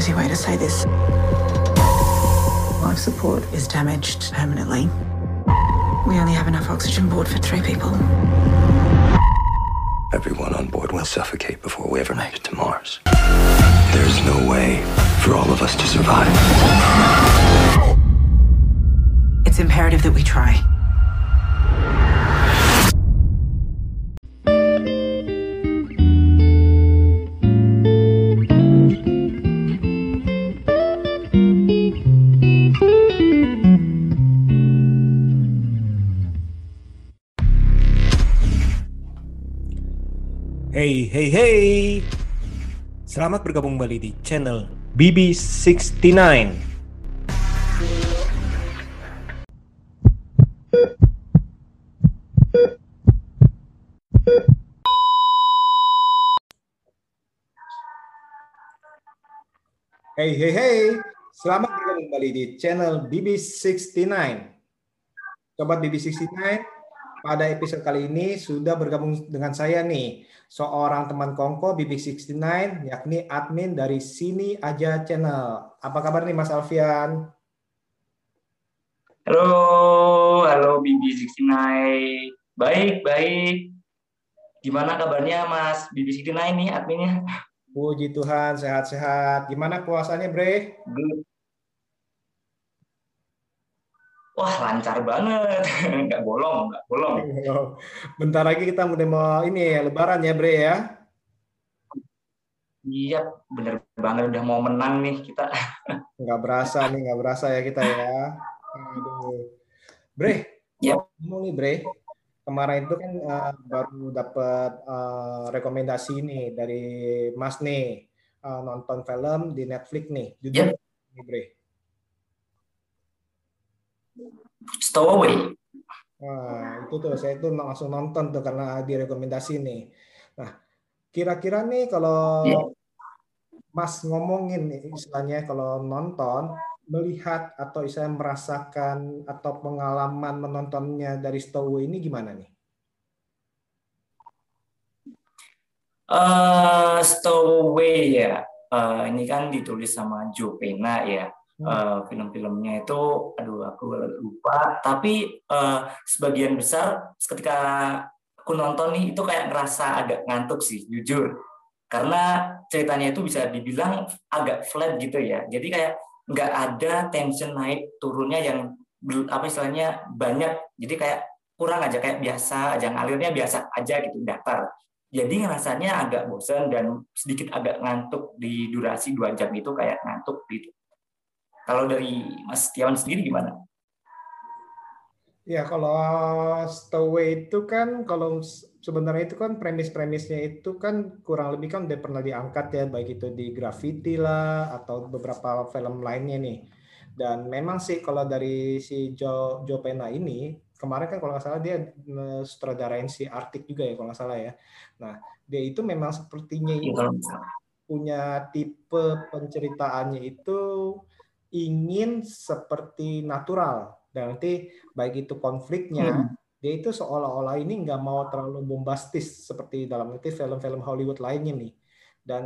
crazy way to say this. Life support is damaged permanently. We only have enough oxygen board for three people. Everyone on board will suffocate before we ever make it to Mars. There's no way for all of us to survive. It's imperative that we try. Hey, hey. Selamat bergabung kembali di channel BB69. Hey, hey, hey. Selamat bergabung kembali di channel BB69. Sobat BB69, pada episode kali ini sudah bergabung dengan saya nih, seorang teman Kongko BB69, yakni admin dari Sini Aja Channel. Apa kabar nih Mas Alfian? Halo, halo BB69. Baik, baik. Gimana kabarnya Mas BB69 nih adminnya? Puji Tuhan, sehat-sehat. Gimana puasanya, Bre? Good. Wah, lancar banget. Nggak bolong, nggak bolong. Bentar lagi kita mau ini ya, lebaran ya, Bre ya? Iya, bener banget. Udah mau menang nih kita. Nggak berasa nih, nggak berasa ya kita ya. Aduh. Bre, Yap. ngomong nih, Bre. Kemarin itu kan uh, baru dapat uh, rekomendasi nih dari Mas nih uh, nonton film di Netflix nih. Judul nih, Bre. Stowaway. Wah, itu tuh saya tuh langsung nonton tuh karena direkomendasi nih. Nah, kira-kira nih kalau Iya. Mas ngomongin nih istilahnya kalau nonton melihat atau istilahnya merasakan atau pengalaman menontonnya dari Stowaway ini gimana nih? Eh, Stowaway ya. Eh, ini kan ditulis sama Joe Pena ya. Eh, film-filmnya itu, aduh aku lupa. Tapi eh, sebagian besar ketika aku nonton nih itu kayak ngerasa agak ngantuk sih, jujur. Karena ceritanya itu bisa dibilang agak flat gitu ya. Jadi kayak nggak ada tension naik turunnya yang apa istilahnya banyak. Jadi kayak kurang aja kayak biasa aja ngalirnya biasa aja gitu datar. Jadi ngerasanya agak bosan dan sedikit agak ngantuk di durasi dua jam itu kayak ngantuk gitu. Kalau dari Mas Setiawan sendiri gimana? Ya, kalau Stowaway itu kan kalau sebenarnya itu kan premis-premisnya itu kan kurang lebih kan udah pernah diangkat ya baik itu di Graffiti lah atau beberapa film lainnya nih. Dan memang sih kalau dari si Joe, Joe Pena ini kemarin kan kalau nggak salah dia sutradarain si Arctic juga ya kalau nggak salah ya. Nah, dia itu memang sepertinya Ya, ini kalau misalnya. punya tipe penceritaannya itu ingin seperti natural. Dan nanti baik itu konfliknya Hmm. dia itu seolah-olah ini nggak mau terlalu bombastis seperti dalam nanti film-film Hollywood lainnya nih. Dan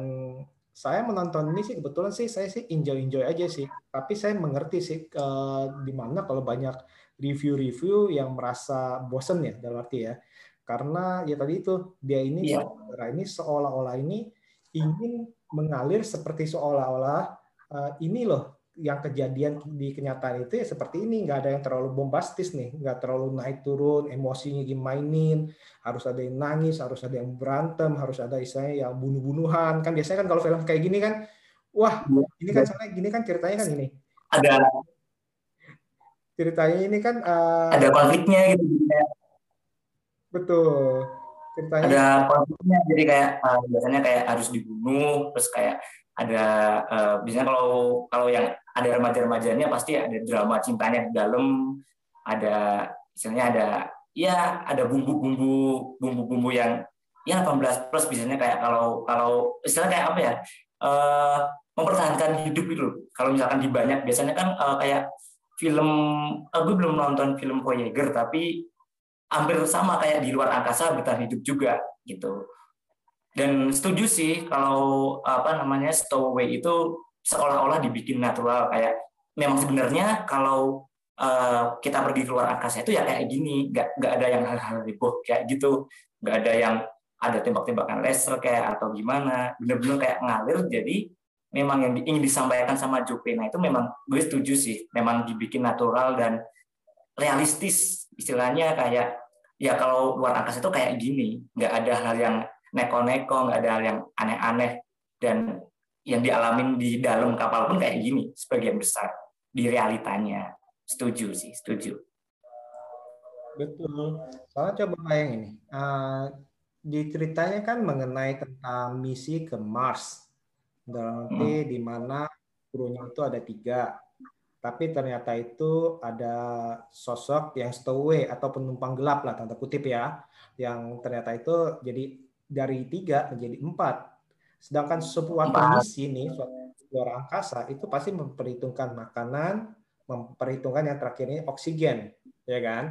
saya menonton ini sih kebetulan sih saya sih enjoy enjoy aja sih. Tapi saya mengerti sih eh, di mana kalau banyak review-review yang merasa bosen ya dalam arti ya. Karena ya tadi itu dia ini sutradara ini seolah-olah ini ingin mengalir seperti seolah-olah eh, ini loh yang kejadian di kenyataan itu ya seperti ini. Nggak ada yang terlalu bombastis nih. Nggak terlalu naik turun emosinya dimainin. Harus ada yang nangis harus ada yang berantem harus ada istilahnya yang bunuh-bunuhan. Kan biasanya kan kalau film kayak gini kan wah ini kan soalnya gini kan ceritanya kan gini. Ada ceritanya ini kan eh, ada konfliknya gitu. Betul. Ceritanya Ada konfliknya jadi kayak eh, biasanya kayak harus dibunuh terus kayak ada biasanya kalau kalau yang ada remaja-remajanya pasti ada drama cintanya di dalam ada misalnya ada ya ada bumbu-bumbu bumbu-bumbu yang ya 18 plus biasanya kayak kalau kalau istilah kayak apa ya eh, mempertahankan hidup itu kalau misalkan di banyak biasanya kan eh, kayak film eh, gue belum nonton film Voyager tapi hampir sama kayak di luar angkasa bertahan hidup juga gitu dan setuju sih kalau apa namanya Stowaway itu seolah-olah dibikin natural. Kayak memang sebenarnya kalau uh, kita pergi keluar angkasa itu ya kayak gini. Nggak nggak ada yang hal-hal heboh kayak gitu. Nggak ada yang ada tembak-tembakan laser kayak atau gimana. Bener-bener kayak ngalir. Jadi memang yang ingin disampaikan sama Jopena itu memang gue setuju sih. Memang dibikin natural dan realistis istilahnya. Kayak ya kalau luar angkasa itu kayak gini. Nggak ada hal yang neko-neko nggak ada hal yang aneh-aneh dan yang dialamin di dalam kapal pun kayak gini sebagian besar di realitanya. Setuju sih setuju. Betul. Soalnya coba bayang ini uh, di ceritanya kan mengenai tentang misi ke Mars. Dalam arti hmm. di mana krunya itu ada tiga tapi ternyata itu ada sosok yang stowaway atau penumpang gelap lah tanda kutip ya yang ternyata itu jadi dari tiga menjadi empat. Sedangkan sebuah misi ini luar angkasa itu pasti memperhitungkan makanan memperhitungkan yang terakhir ini oksigen ya kan?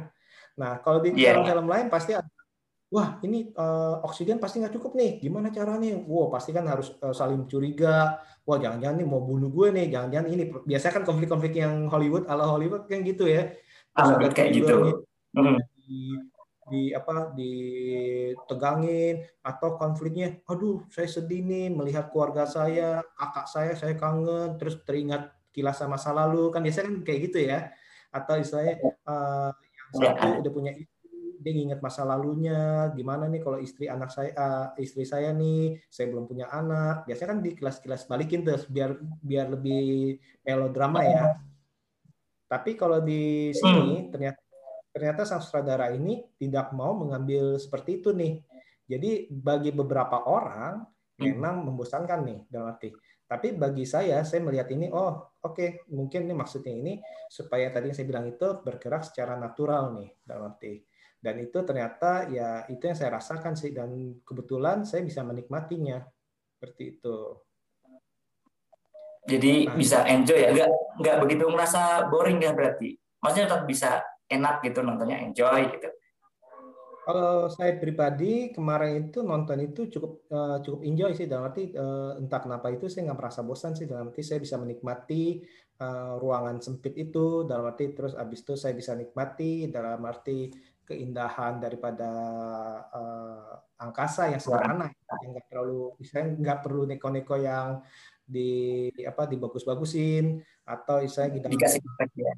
Nah kalau di iya. film-film lain pasti ada wah ini uh, oksigen pasti nggak cukup nih. Gimana caranya? Wow pasti kan harus uh, saling curiga. Wah jangan-jangan nih mau bunuh gue nih. Jangan-jangan ini. Biasa kan konflik-konflik yang Hollywood ala Hollywood kan gitu ya. Terus kayak gitu. hmm. di, di apa ditegangin atau konfliknya aduh saya sedih nih melihat keluarga saya kakak saya saya kangen. Terus teringat kilasan masa lalu. Kan biasanya kan kayak gitu ya. Atau istilahnya uh, yang satu udah punya dia nginget masa lalunya. Gimana nih kalau istri anak saya uh, istri saya nih saya belum punya anak. Biasanya kan di kelas-kelas balikin tuh biar biar lebih melodrama ya. Tapi kalau di sini hmm. ternyata ternyata sang sutradara ini tidak mau mengambil seperti itu nih. Jadi bagi beberapa orang hmm. memang membosankan nih dalam arti. Tapi bagi saya saya melihat ini oh oke okay, mungkin ini maksudnya ini supaya tadi yang saya bilang itu bergerak secara natural nih dalam arti. Dan itu ternyata ya itu yang saya rasakan sih dan kebetulan saya bisa menikmatinya. Seperti itu. Jadi nah, bisa enjoy ya? Nggak nggak begitu merasa boring ya berarti? Maksudnya tetap bisa enak gitu nontonnya enjoy gitu kalau saya pribadi kemarin itu nonton itu cukup uh, cukup enjoy sih dalam arti uh, entah kenapa itu saya nggak merasa bosan sih dalam arti saya bisa menikmati uh, ruangan sempit itu dalam arti terus abis itu saya bisa nikmati dalam arti keindahan daripada uh, angkasa yang sederhana yang nggak terlalu misalnya nggak perlu neko-neko yang di apa dibagus-bagusin atau misalnya di dalam dikasih ya.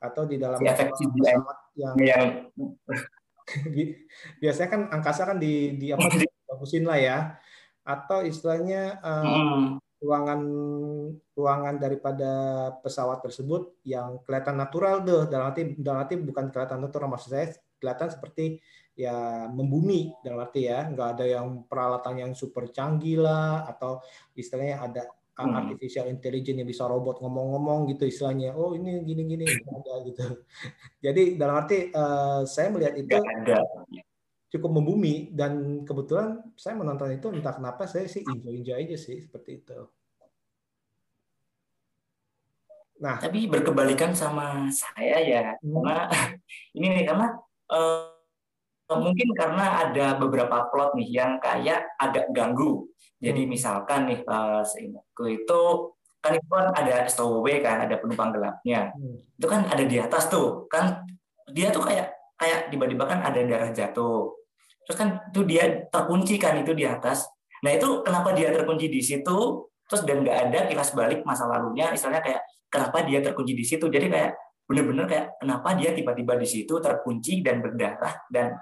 Atau di dalam pesawat yang, yang biasanya kan angkasa kan di di apa dibagusin lah ya. Atau istilahnya uh, hmm. ruangan ruangan daripada pesawat tersebut yang kelihatan natural deh dalam arti dalam arti bukan kelihatan natural maksud saya kelihatan seperti ya membumi dalam arti ya. Nggak ada yang peralatan yang super canggih lah atau istilahnya ada hmm. artificial intelligence yang bisa robot ngomong-ngomong gitu istilahnya oh ini gini-gini ada gitu jadi dalam arti uh, saya melihat itu ada cukup membumi dan kebetulan saya menonton itu entah kenapa saya sih enjoy enjoy aja sih seperti itu. Nah, tapi berkebalikan sama saya ya, hmm. karena ini nih karena uh, mungkin karena ada beberapa plot nih yang kayak agak ganggu. Jadi hmm. misalkan nih uh, seingatku itu kan itu kan ada STOW kan, ada penumpang gelapnya. Hmm. Itu kan ada di atas tuh, kan dia tuh kayak kayak tiba-tiba kan ada darah jatuh terus kan itu dia terkunci kan itu di atas nah itu kenapa dia terkunci di situ terus dan nggak ada kilas balik masa lalunya misalnya kayak kenapa dia terkunci di situ jadi kayak bener-bener kayak kenapa dia tiba-tiba di situ terkunci dan berdarah dan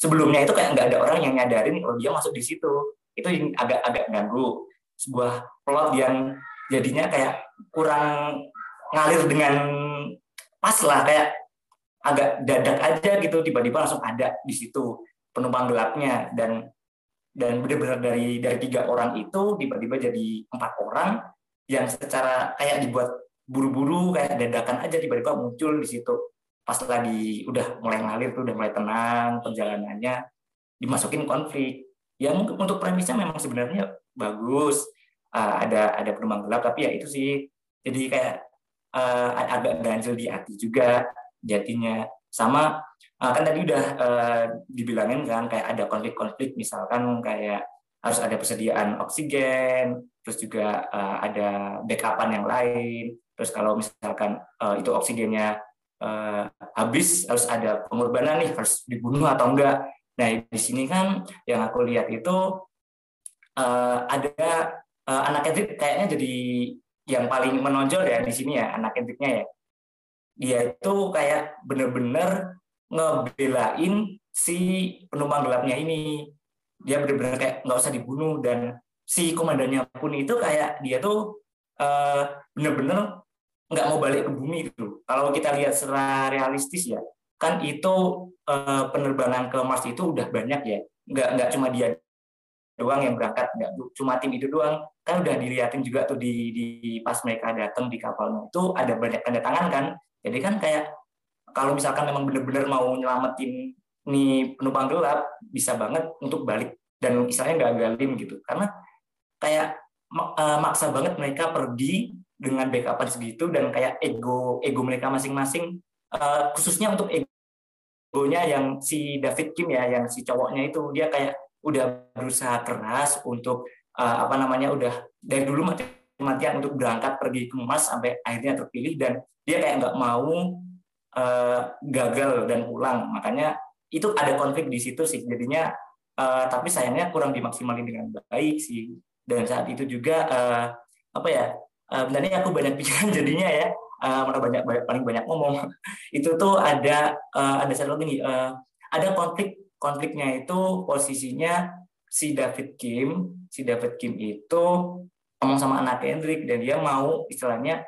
sebelumnya itu kayak nggak ada orang yang nyadarin kalau dia masuk di situ. Itu agak-agak ganggu. Sebuah plot yang jadinya kayak kurang ngalir dengan pas lah kayak agak dadak aja gitu. Tiba-tiba langsung ada di situ penumpang gelapnya. Dan dan benar-benar dari dari tiga orang itu tiba-tiba jadi empat orang yang secara kayak dibuat buru-buru kayak dadakan aja tiba-tiba muncul di situ pas lagi udah mulai ngalir tuh udah mulai tenang perjalanannya dimasukin konflik. Ya mungkin untuk premisnya memang sebenarnya bagus. Uh, ada ada penumpang gelap tapi ya itu sih. Jadi kayak uh, agak ganjil di hati juga jadinya sama uh, kan tadi udah uh, dibilangin kan kayak ada konflik-konflik. Misalkan kayak harus ada persediaan oksigen, terus juga uh, ada backupan yang lain. Terus kalau misalkan uh, itu oksigennya uh, habis, harus ada pengorbanan nih, harus dibunuh atau enggak. Nah di sini kan yang aku lihat itu uh, ada uh, anak Hendrik kayaknya jadi yang paling menonjol ya di sini ya anak Hendriknya ya. Dia itu kayak bener-bener ngebelain si penumpang gelapnya ini dia benar-benar kayak nggak usah dibunuh dan si komandannya pun itu kayak dia tuh uh, bener-bener nggak mau balik ke bumi gitu. Kalau kita lihat secara realistis ya, kan itu uh, penerbangan ke Mars itu udah banyak ya. Nggak nggak cuma dia doang yang berangkat, nggak cuma tim itu doang. Kan udah dilihatin juga tuh di, di pas mereka datang di kapalnya itu ada banyak tanda tangan kan. Jadi kan kayak kalau misalkan memang benar-benar mau nyelamatin nih penumpang gelap bisa banget untuk balik dan istilahnya gagalin gitu karena kayak uh, maksa banget mereka pergi dengan backupan segitu dan kayak ego ego mereka masing-masing uh, khususnya untuk egonya yang si David Kim ya yang si cowoknya itu dia kayak udah berusaha keras untuk uh, apa namanya udah dari dulu mati-matian untuk berangkat pergi ke Mars sampai akhirnya terpilih dan dia kayak nggak mau uh, gagal dan pulang. Makanya itu ada konflik di situ sih. Jadinya uh, tapi sayangnya kurang dimaksimalin dengan baik sih. Dan saat itu juga uh, apa ya uh, benarnya aku banyak pikiran jadinya ya. Uh, mana banyak, banyak paling banyak ngomong. Itu tuh ada uh, ada satu lagi uh, ada konflik konfliknya itu posisinya si David Kim. Si David Kim itu ngomong sama anak Hendrik dan dia mau istilahnya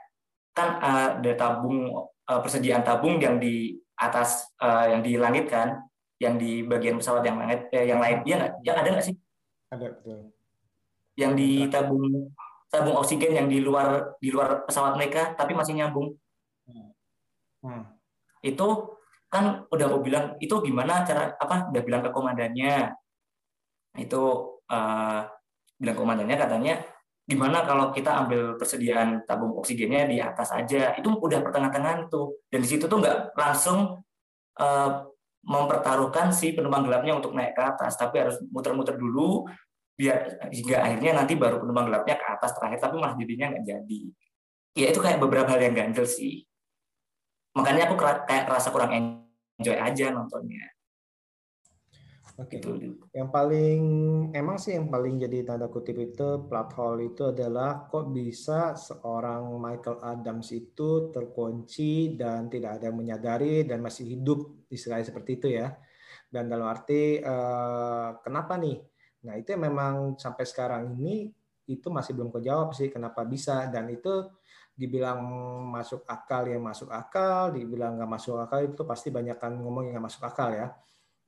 kan uh, ada tabung uh, persediaan tabung yang di atas uh, yang di langit kan yang di bagian pesawat yang eh, yang lain. Ya nggak? Yang ada nggak sih? Ada betul. Yang di tabung tabung oksigen yang di luar di luar pesawat mereka tapi masih nyambung hmm. Hmm. itu kan udah mau bilang itu gimana cara apa udah bilang ke komandannya itu uh, bilang komandannya katanya gimana kalau kita ambil persediaan tabung oksigennya di atas aja itu udah pertengahan-tengahan tuh dan di situ tuh nggak langsung uh, mempertaruhkan si penumpang gelapnya untuk naik ke atas, tapi harus muter-muter dulu biar hingga akhirnya nanti baru penumpang gelapnya ke atas terakhir, tapi malah jadinya nggak jadi. Ya itu kayak beberapa hal yang ganjel sih. Makanya aku kayak rasa kurang enjoy aja nontonnya. Oke. Okay. Yang paling emang sih yang paling jadi tanda kutip itu plot hole itu adalah kok bisa seorang Michael Adams itu terkunci dan tidak ada yang menyadari dan masih hidup istilahnya seperti itu ya. Dan dalam arti uh, kenapa nih? Nah itu memang sampai sekarang ini itu masih belum kejawab sih kenapa bisa. Dan itu dibilang masuk akal yang masuk akal, dibilang nggak masuk akal itu pasti banyak kan ngomong yang nggak masuk akal ya.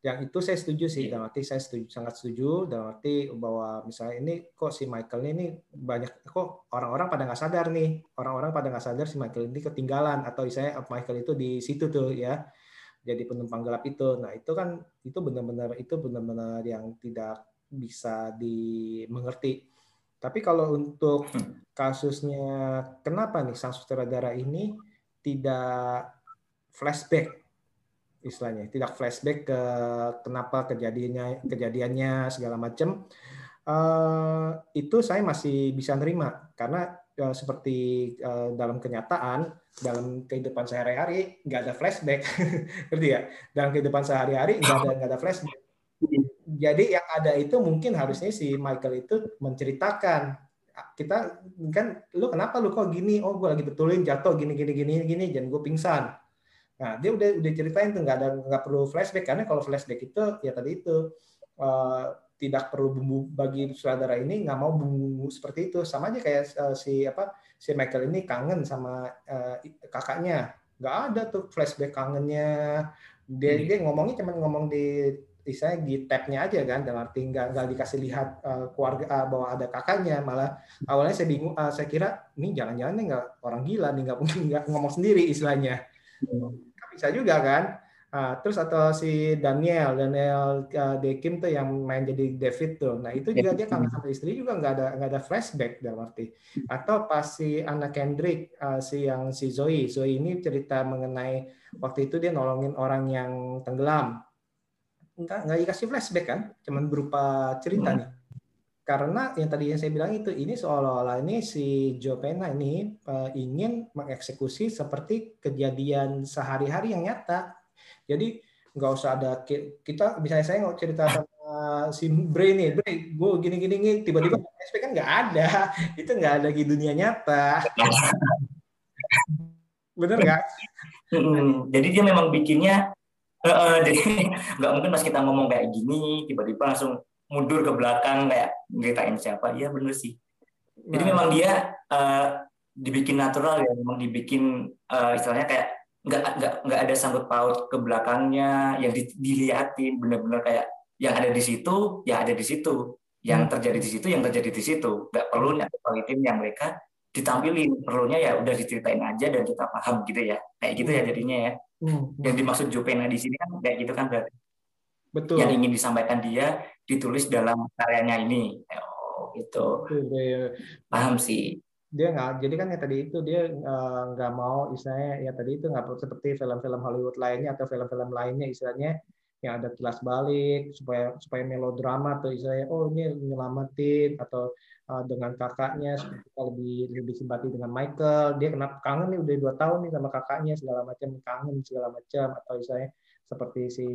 Yang itu saya setuju sih dalam arti saya setuju sangat setuju. Dalam arti bahwa misalnya ini kok si Michael ini banyak kok orang-orang pada nggak sadar nih. Orang-orang pada nggak sadar si Michael ini ketinggalan atau saya Michael itu di situ tuh ya jadi penumpang gelap itu. Nah itu kan itu benar-benar itu benar-benar yang tidak bisa dimengerti tapi kalau untuk hmm. kasusnya kenapa nih sang sutradara ini tidak flashback istilahnya? Tidak flashback ke kenapa kejadiannya kejadiannya segala macam uh, itu saya masih bisa nerima. Karena uh, seperti uh, dalam kenyataan dalam kehidupan sehari-hari nggak ada flashback. Ngerti ya? Dalam kehidupan sehari-hari nggak ada nggak ada flashback jadi yang ada itu mungkin harusnya si Michael itu menceritakan kita kan lu kenapa lu kok gini? Oh gue lagi betulin jatuh gini gini gini gini dan gue pingsan. Nah, dia udah udah ceritain tuh nggak ada nggak perlu flashback karena kalau flashback itu ya tadi itu uh, tidak perlu bumbu bagi saudara ini nggak mau bumbu seperti itu. Sama aja kayak uh, si apa si Michael ini kangen sama uh, kakaknya. Nggak ada tuh flashback kangennya. Dia hmm. dia ngomongnya cuma ngomong di saya di tabnya aja kan dalam arti nggak nggak dikasih lihat uh, keluarga uh, bahwa ada kakaknya malah awalnya saya bingung uh, saya kira ini jangan-jangan nggak orang gila nih nggak mungkin nggak ngomong sendiri istilahnya bisa juga kan. Uh, terus atau si Daniel, Daniel uh, Dekim tuh yang main jadi David tuh. Nah itu juga dia kangen sama istri juga nggak ada nggak ada flashback dalam arti. Atau pas si anak Kendrick, uh, si yang si Zoe, Zoe ini cerita mengenai waktu itu dia nolongin orang yang tenggelam. Enggak nggak dikasih flashback kan, cuman berupa cerita hmm. nih. karena yang tadi yang saya bilang itu ini seolah-olah ini si Joe Pena ini uh, ingin mengeksekusi seperti kejadian sehari-hari yang nyata. Jadi nggak usah ada kita misalnya saya nggak cerita sama si Bray nih, Bray, gue gini-gini tiba-tiba SP kan nggak ada, itu nggak ada di dunia nyata. Bener nggak? Hmm, jadi dia memang bikinnya, jadi nggak mungkin pas kita ngomong kayak gini tiba-tiba langsung mundur ke belakang kayak ngeritain siapa. Iya bener sih. Jadi nah. memang dia uh, dibikin natural ya memang dibikin uh, istilahnya kayak nggak nggak nggak ada sangkut paut ke belakangnya yang di, dilihatin bener-bener kayak yang ada di situ ya ada di situ. Yang hmm. terjadi di situ yang terjadi di situ. Nggak perlu nyatuin yang mereka ditampilin perlunya ya udah diceritain aja dan kita paham gitu ya kayak gitu ya jadinya ya hmm. yang dimaksud Jopena di sini kan kayak gitu kan berarti Betul. yang ingin disampaikan dia ditulis dalam karyanya ini. Oh, gitu. Paham sih. Dia nggak, jadi kan ya tadi itu dia eh, nggak uh, mau istilahnya ya tadi itu nggak seperti film-film Hollywood lainnya atau film-film lainnya istilahnya yang ada kilas balik supaya supaya melodrama tuh istilahnya oh ini nyelamatin atau dengan kakaknya supaya lebih lebih simpati dengan Michael. Dia kenapa kangen nih udah dua tahun nih sama kakaknya segala macam kangen segala macam. Atau istilahnya seperti si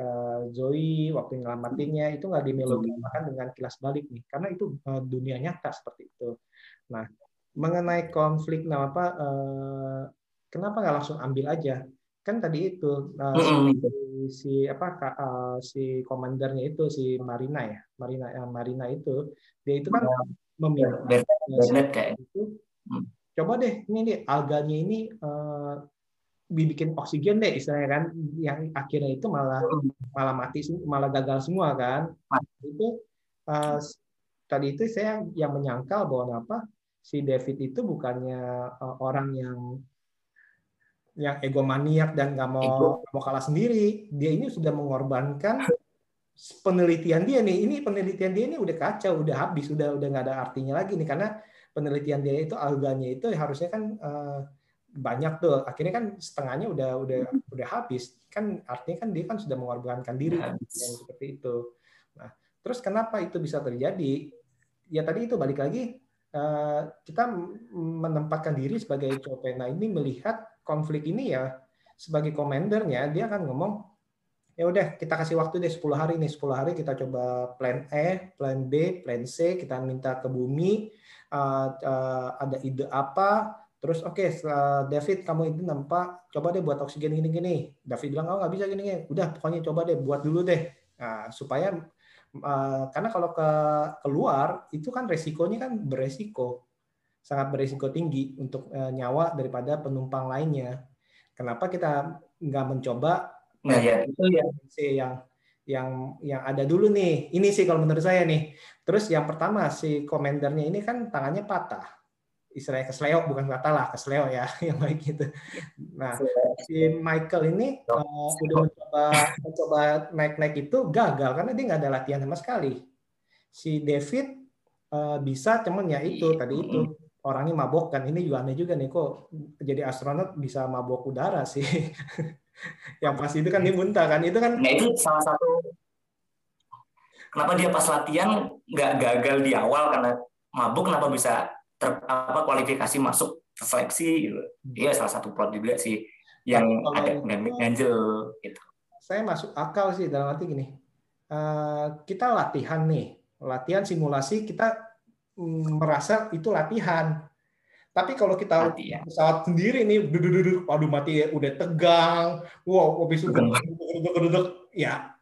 uh, Zoe waktu ngelamatinnya itu nggak dimelodramakan dengan kilas balik nih. Karena itu uh, dunia nyata seperti itu. Nah mengenai konflik nah apa kenapa nggak langsung ambil aja kan tadi itu uh, si, si apa uh, si komandernya itu si Marina ya Marina uh, Marina itu dia itu kan meminta itu mm. coba deh ini nih alganya ini uh, dibikin oksigen deh istilahnya kan yang akhirnya itu malah malah mati malah gagal semua kan. Itu uh, tadi itu saya yang menyangkal bahwa apa si David itu bukannya uh, orang yang yang egomaniak dan nggak mau Ego. mau kalah sendiri dia ini sudah mengorbankan penelitian dia nih. Ini penelitian dia ini udah kacau udah habis udah udah nggak ada artinya lagi nih. Karena penelitian dia itu alganya itu harusnya kan uh, banyak tuh. Akhirnya kan setengahnya udah udah udah habis. Kan artinya kan dia kan sudah mengorbankan diri kan, yang seperti itu. Nah terus kenapa itu bisa terjadi? Ya tadi itu balik lagi eh, kita menempatkan diri sebagai Copena ini melihat konflik ini ya sebagai komandernya dia akan ngomong ya udah kita kasih waktu deh 10 hari nih 10 hari kita coba plan E, plan B, plan C kita minta ke bumi uh, uh, ada ide apa Terus oke, okay, David kamu itu nampak, coba deh buat oksigen gini-gini. David bilang oh nggak bisa gini-gini. Udah pokoknya coba deh buat dulu deh. Nah, supaya uh, karena kalau ke keluar itu kan resikonya kan beresiko, sangat beresiko tinggi untuk uh, nyawa daripada penumpang lainnya. Kenapa kita nggak mencoba? Nah ya itu ya yang yang yang ada dulu nih. Ini sih kalau menurut saya nih. Terus yang pertama si komandernya ini kan tangannya patah istilahnya kesleo bukan kata lah kesleo ya yang baik gitu. Nah si Michael ini uh, udah mencoba mencoba naik-naik itu gagal karena dia nggak ada latihan sama sekali. Si David uh, bisa cuman ya itu tadi itu orangnya mabok kan ini juga aneh juga nih kok jadi astronot bisa mabok udara sih. yang pasti itu kan dia muntah kan itu kan. Nah itu salah satu kenapa dia pas latihan nggak gagal di awal karena mabuk kenapa bisa ter, apa kualifikasi masuk seleksi gitu. Iya salah satu plot juga sih yang nah, ada ganjel gitu. Saya masuk akal sih dalam arti gini. Uh, kita latihan nih, latihan simulasi kita merasa itu latihan. Tapi kalau kita latihan. pesawat sendiri nih, duduk duduk, waduh mati ya, udah tegang, wow, habis itu duduk ya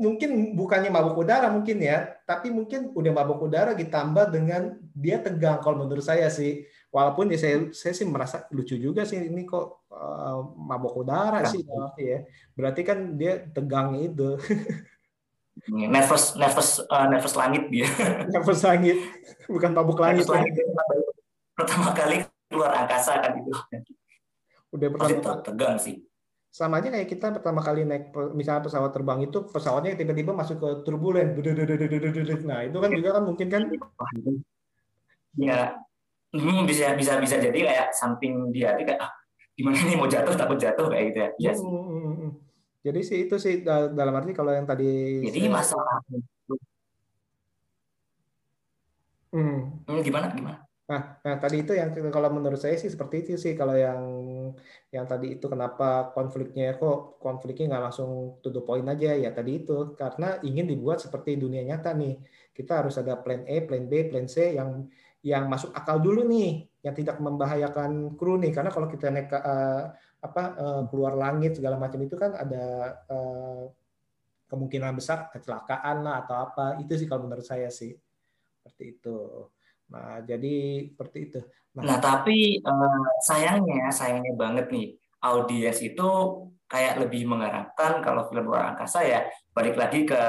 mungkin bukannya mabuk udara mungkin ya, tapi mungkin udah mabuk udara ditambah dengan dia tegang kalau menurut saya sih. Walaupun ya saya saya sih merasa lucu juga sih ini kok uh, mabuk udara sih ya. Berarti kan dia tegang itu. nervous nervous uh, nervous langit dia. nervous langit, bukan mabuk langit. langit. Pertama kali keluar angkasa kan itu. Udah pertama tegang sih sama aja kayak kita pertama kali naik misalnya pesawat terbang itu pesawatnya tiba-tiba masuk ke turbulen nah itu kan juga kan mungkin kan ya hmm, bisa bisa bisa jadi kayak samping dia kayak ah, gimana nih mau jatuh takut jatuh kayak gitu ya yes. Hmm, jadi sih itu sih dalam arti kalau yang tadi jadi masalah Hmm. hmm. Gimana? Gimana? Nah, nah tadi itu yang kalau menurut saya sih seperti itu sih kalau yang yang tadi itu kenapa konfliknya kok konfliknya nggak langsung to the point aja ya tadi itu karena ingin dibuat seperti dunia nyata nih kita harus ada plan A, plan B, plan C yang yang masuk akal dulu nih yang tidak membahayakan kru nih karena kalau kita naik uh, apa uh, keluar langit segala macam itu kan ada uh, kemungkinan besar kecelakaan lah atau apa itu sih kalau menurut saya sih seperti itu. Nah, jadi seperti itu. Nah, nah tapi uh, sayangnya, sayangnya banget nih, audiens itu kayak lebih mengharapkan kalau film luar angkasa ya balik lagi ke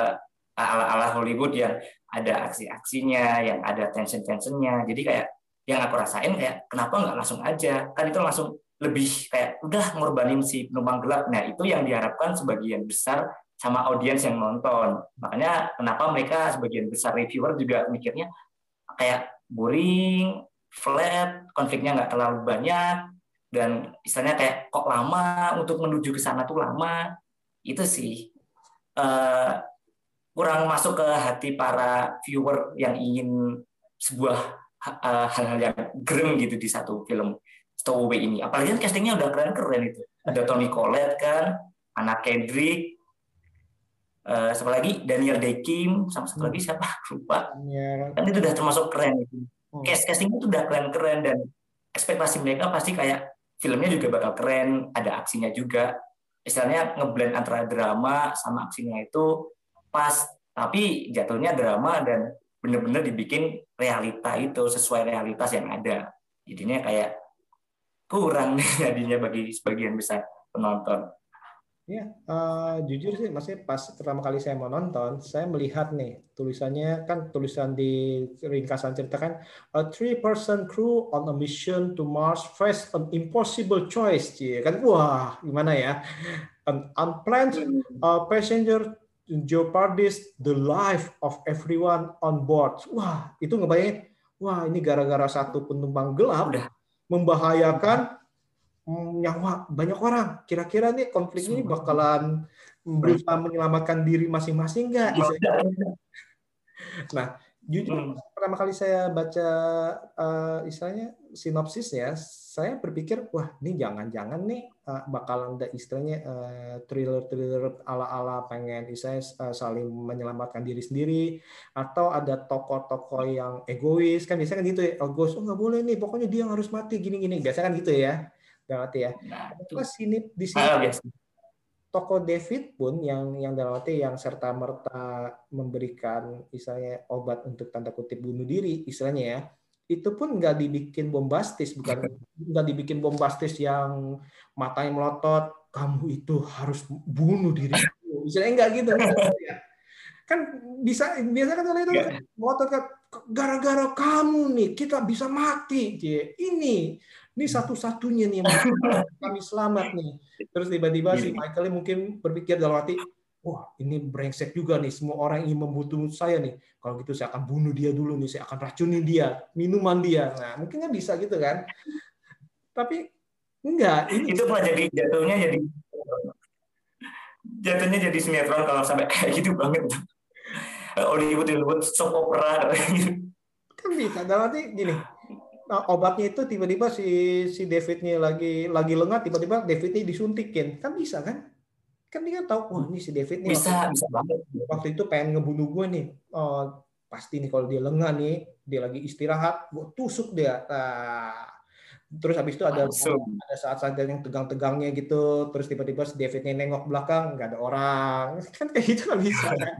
ala-ala Hollywood yang ada aksi-aksinya, yang ada tension-tensionnya. Jadi kayak yang aku rasain kayak kenapa nggak langsung aja? Kan itu langsung lebih kayak udah ngorbanin si penumpang gelap. Nah itu yang diharapkan sebagian besar sama audiens yang nonton. Makanya kenapa mereka sebagian besar reviewer juga mikirnya kayak boring, flat, konfliknya nggak terlalu banyak, dan istilahnya kayak kok lama untuk menuju ke sana tuh lama. Itu sih uh, kurang masuk ke hati para viewer yang ingin sebuah uh, hal-hal yang gerem gitu di satu film Stowaway ini. Apalagi kan castingnya udah keren-keren itu. Ada Tony Collette kan, Anna Kendrick, uh, siapa lagi Daniel Day Kim, sama satu lagi siapa lupa. Yeah. Kan itu udah termasuk keren itu hmm. cast castingnya tuh udah keren-keren dan ekspektasi mereka pasti kayak filmnya juga bakal keren, ada aksinya juga. Istilahnya ngeblend antara drama sama aksinya itu pas, tapi jatuhnya drama dan bener-bener dibikin realita itu sesuai realitas yang ada. Jadinya kayak kurang jadinya bagi sebagian besar penonton. Ya, uh, jujur sih, maksudnya pas pertama kali saya mau nonton, saya melihat nih tulisannya kan tulisan di ringkasan cerita kan a three person crew on a mission to Mars face an impossible choice, cie kan wah gimana ya an unplanned uh, passenger jeopardies the life of everyone on board. Wah itu ngebayangin, wah ini gara-gara satu penumpang gelap udah membahayakan nyawa banyak orang. Kira-kira nih konflik ini bakalan berusaha menyelamatkan diri masing-masing nggak? Nah, jujur hmm. pertama kali saya baca uh, istilahnya sinopsisnya, saya berpikir wah ini jangan-jangan nih uh, bakalan ada istilahnya uh, thriller-thriller ala-ala pengen istilahnya uh, saling menyelamatkan diri sendiri atau ada tokoh-tokoh yang egois. Kan biasanya kan gitu ya egois oh nggak boleh nih pokoknya dia yang harus mati gini-gini. Biasanya kan gitu ya dalam arti ya. Nah, sini di sini? Ah, toko David pun yang yang dalam arti yang serta merta memberikan istilahnya obat untuk tanda kutip bunuh diri istilahnya ya itu pun nggak dibikin bombastis bukan nggak dibikin bombastis yang matanya melotot kamu itu harus bunuh diri misalnya enggak gitu ya. kan bisa biasa kan kalau itu yeah. melotot kan gara-gara kamu nih kita bisa mati ini ini satu-satunya nih yang kami selamat nih. Terus tiba-tiba si Michael mungkin berpikir dalam hati, wah ini brengsek juga nih, semua orang ingin membunuh saya nih. Kalau gitu saya akan bunuh dia dulu nih, saya akan racuni dia, minuman dia. Nah mungkin kan bisa gitu kan. Tapi enggak. Ini itu malah jadi jatuhnya jadi jatuhnya jadi sinetron kalau sampai kayak gitu banget. Hollywood Hollywood soap opera kan bisa dalam arti gini Nah, obatnya itu tiba-tiba si si Davidnya lagi lagi lengah tiba-tiba Davidnya disuntikin kan bisa kan kan dia tahu wah ini si David nih bisa waktu, bisa banget. waktu itu pengen ngebunuh gue nih. Oh, pasti nih kalau dia lengah nih dia lagi istirahat gue tusuk dia. Nah, terus habis itu ada Langsung. ada saat-saat yang tegang-tegangnya gitu terus tiba-tiba si Davidnya nengok belakang nggak ada orang. Kan kayak gitu kan bisa kan?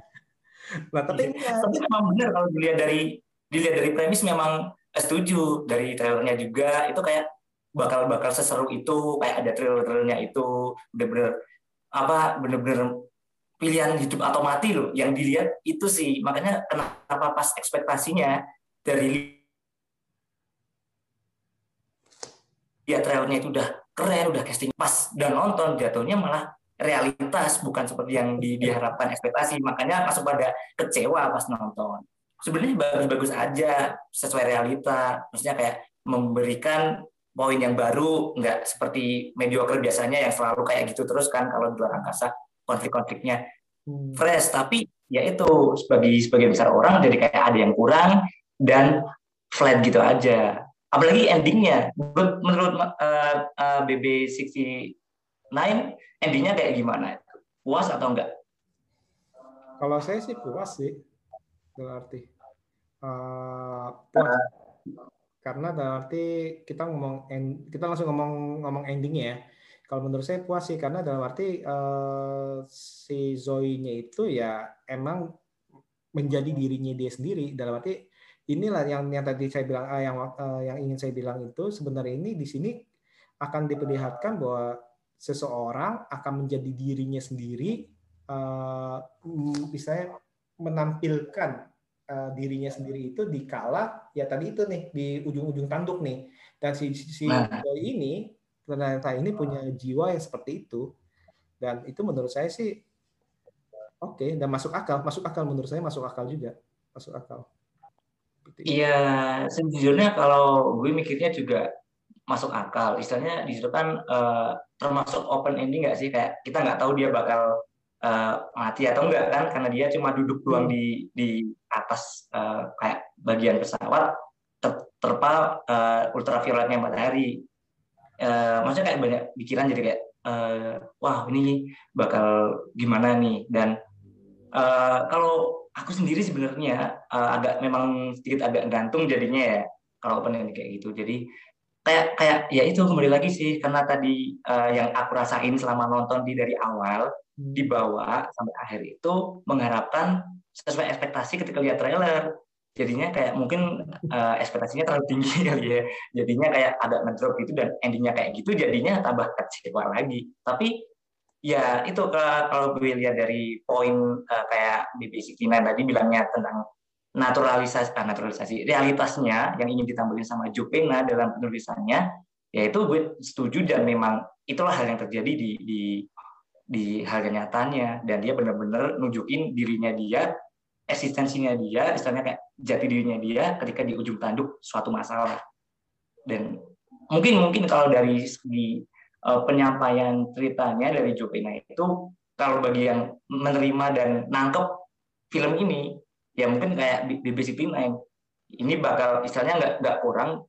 Nah tapi iya. tapi memang benar kalau dilihat dari dilihat dari premis memang setuju. Dari trailernya juga itu kayak bakal bakal seseru itu kayak ada trailer-trailernya itu. Bener-bener apa bener-bener pilihan hidup atau mati loh yang dilihat itu sih. Makanya kenapa pas ekspektasinya dari ya trailernya itu udah keren udah casting pas dan nonton jatuhnya malah realitas bukan seperti yang di, diharapkan ekspektasi. Makanya masuk pada kecewa pas nonton. Sebenarnya bagus-bagus aja sesuai realita. Maksudnya kayak memberikan poin yang baru nggak seperti mediocre biasanya yang selalu kayak gitu terus kan kalau di luar angkasa konflik-konfliknya. Hmm. fresh tapi ya itu sebagai sebagai besar orang jadi kayak ada yang kurang dan flat gitu aja. Apalagi endingnya menurut uh, uh, BB69 endingnya kayak gimana? Puas atau enggak kalau saya sih puas sih berarti uh, puas karena berarti kita ngomong kita langsung ngomong ngomong endingnya ya. Kalau menurut saya puas sih karena dalam arti uh, si Zoe-nya itu ya emang menjadi dirinya dia sendiri. Dalam arti inilah yang yang tadi saya bilang uh, yang uh, yang ingin saya bilang itu sebenarnya ini di sini akan diperlihatkan bahwa seseorang akan menjadi dirinya sendiri uh, misalnya menampilkan uh, dirinya sendiri itu di kala ya tadi itu nih di ujung-ujung tanduk nih. Dan si si nah. ini ternyata ini punya jiwa yang seperti itu. Dan itu menurut saya sih oke okay, dan masuk akal. Masuk akal menurut saya masuk akal juga. Masuk akal. Iya sejujurnya kalau gue mikirnya juga masuk akal. Istilahnya di situ kan uh, termasuk open ending nggak sih? Kayak kita nggak tahu dia bakal uh, mati atau enggak kan karena dia cuma duduk doang hmm. di di atas uh, kayak bagian pesawat ter, terpa uh, ultravioletnya matahari. Uh, maksudnya kayak banyak pikiran jadi kayak uh, wah ini bakal gimana nih? Dan uh, kalau aku sendiri sebenarnya uh, agak memang sedikit agak gantung jadinya ya kalau open kayak gitu. Jadi kayak kayak ya itu kembali lagi sih karena tadi uh, yang aku rasain selama nonton di dari awal hmm. dibawa sampai akhir itu mengharapkan sesuai ekspektasi ketika lihat trailer. Jadinya kayak mungkin uh, ekspektasinya terlalu tinggi kali ya. Jadinya kayak agak ngedrop gitu dan endingnya kayak gitu jadinya tambah kecewa lagi. Tapi ya itu kalau gue lihat dari poin uh, kayak BBC Tina tadi bilangnya tentang naturalisasi uh, naturalisasi realitasnya yang ingin ditampilkan sama Jupena dalam penulisannya yaitu gue setuju dan memang itulah hal yang terjadi di di di hal nyatanya dan dia benar-benar nunjukin dirinya dia eksistensinya dia, istilahnya kayak jati dirinya dia ketika di ujung tanduk suatu masalah. Dan mungkin mungkin kalau dari segi uh, penyampaian ceritanya dari Jopina itu kalau bagi yang menerima dan nangkep film ini ya mungkin kayak BBC P9 ini bakal istilahnya nggak nggak kurang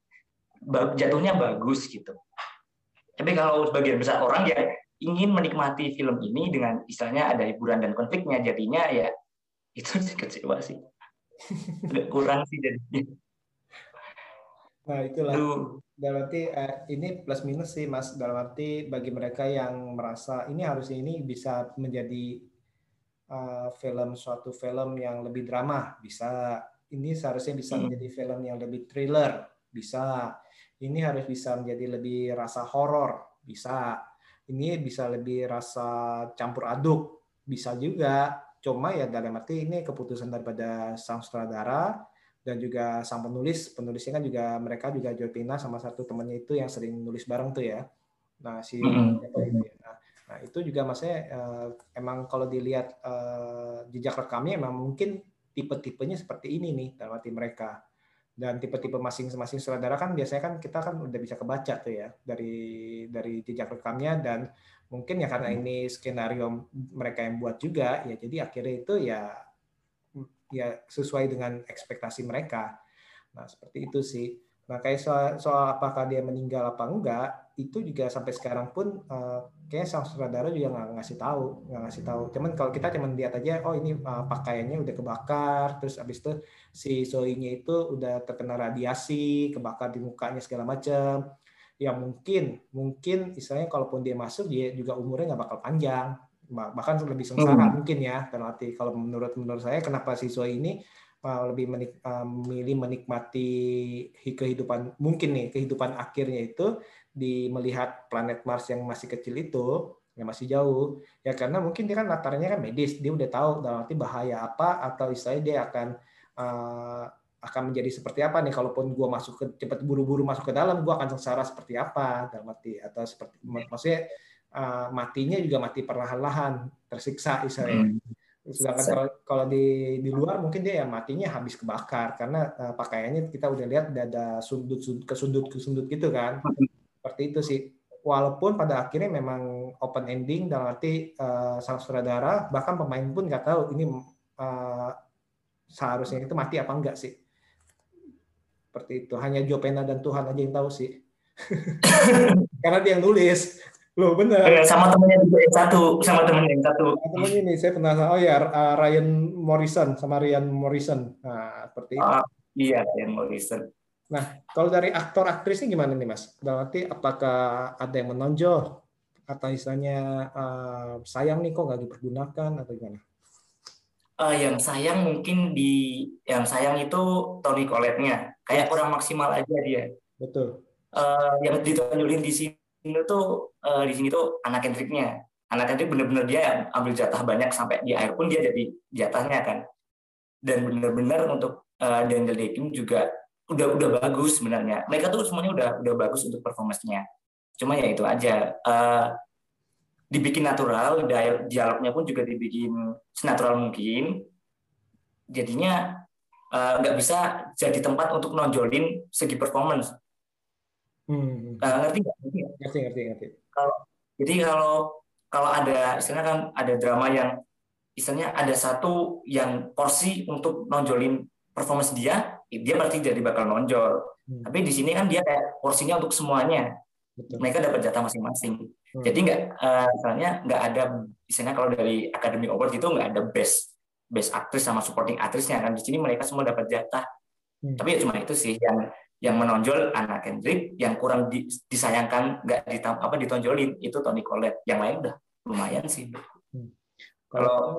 jatuhnya bagus gitu. Tapi kalau sebagian besar orang ya ingin menikmati film ini dengan istilahnya ada hiburan dan konfliknya jadinya ya itu sih kecewa sih. Agak kurang sih jadinya. Nah itulah. Dalam arti eh, ini plus minus sih mas. Dalam arti bagi mereka yang merasa ini harusnya ini bisa menjadi uh, film suatu film yang lebih drama bisa ini seharusnya bisa hmm. menjadi film yang lebih thriller bisa ini harus bisa menjadi lebih rasa horor bisa ini bisa lebih rasa campur aduk bisa juga Cuma ya dalam arti ini keputusan daripada sang sutradara dan juga sang penulis. Penulisnya kan juga mereka juga Pina sama satu temannya itu yang sering nulis bareng tuh ya. Nah si mm -hmm. Nah, itu juga maksudnya uh, emang kalau dilihat uh, jejak rekamnya emang mungkin tipe-tipenya seperti ini nih dalam arti mereka. Dan tipe-tipe masing-masing sutradara kan biasanya kan kita kan udah bisa kebaca tuh ya dari dari jejak rekamnya. Dan mungkin ya karena ini skenario mereka yang buat juga ya jadi akhirnya itu ya ya sesuai dengan ekspektasi mereka. Nah seperti itu sih nah kayak soal, soal apakah dia meninggal apa enggak itu juga sampai sekarang pun uh, kayaknya sang sutradara juga nggak ngasih tahu nggak ngasih tahu. Cuman kalau kita cuman lihat aja oh ini uh, pakaiannya udah kebakar terus abis itu si Zoe-nya itu udah terkena radiasi kebakar di mukanya segala macam ya mungkin mungkin istilahnya kalaupun dia masuk dia juga umurnya nggak bakal panjang. Bahkan lebih sengsara hmm. mungkin ya karena arti kalau menurut menurut saya kenapa si Zoe ini lebih menik, uh, milih menikmati kehidupan mungkin nih kehidupan akhirnya itu di melihat planet Mars yang masih kecil itu yang masih jauh. Ya karena mungkin dia kan latarnya kan medis dia udah tahu dalam arti bahaya apa atau istilahnya dia akan uh, akan menjadi seperti apa nih. Kalaupun gua masuk ke cepat buru-buru masuk ke dalam gua akan sengsara seperti apa dalam arti atau seperti maksudnya uh, matinya juga mati perlahan-lahan tersiksa istilahnya. Hmm. Sedangkan kalau, kalau di di luar mungkin dia ya matinya habis kebakar karena uh, pakaiannya kita udah lihat ada sudut, sudut ke sudut ke sudut gitu kan. Seperti itu sih walaupun pada akhirnya memang open ending dalam arti uh, sang sutradara bahkan pemain pun nggak tahu ini uh, seharusnya itu mati apa enggak sih seperti itu. Hanya Joe Pena dan Tuhan aja yang tahu sih. Karena dia yang nulis. Loh benar. Eh, sama temennya juga yang satu, sama temennya yang satu. Temennya ini saya pernah oh ya Ryan Morrison sama Ryan Morrison. Nah, seperti itu. Ah, iya, Ryan Morrison. Nah, kalau dari aktor aktrisnya gimana nih Mas? Berarti apakah ada yang menonjol atau istilahnya uh, sayang nih kok nggak dipergunakan atau gimana? Uh, yang sayang mungkin di yang sayang itu Tony Collette-nya kayak kurang maksimal aja dia. Betul. Uh, yang ditonjolin di sini tuh uh, di sini tuh anak Kendricknya. Anak Kendrick bener-bener dia ambil jatah banyak sampai di akhir pun dia jadi jatahnya kan. Dan bener-bener untuk uh, Daniel day juga udah udah bagus sebenarnya. Mereka tuh semuanya udah udah bagus untuk performance-nya. Cuma ya itu aja. Uh, dibikin natural, dialognya pun juga dibikin senatural mungkin. Jadinya nggak uh, bisa jadi tempat untuk nonjolin segi performance. Hmm. Uh, ngerti nggak? Ngerti, ngerti, ngerti. Kalau jadi kalau kalau ada istilahnya kan ada drama yang istilahnya ada satu yang porsi untuk nonjolin performance dia, dia berarti jadi bakal nonjol. Hmm. Tapi di sini kan dia kayak porsinya untuk semuanya. Betul. Mereka dapat jatah masing-masing. Hmm. Jadi nggak, uh, misalnya nggak ada, misalnya kalau dari Academy Award itu nggak ada best best aktris sama supporting aktrisnya kan. Di sini mereka semua dapat jatah. Hmm. Tapi ya cuma itu sih yang yang menonjol anak Kendrick, yang kurang di, disayangkan nggak ditam apa ditonjolin itu Tony Collette. Yang lain udah lumayan sih. Hmm. Kalau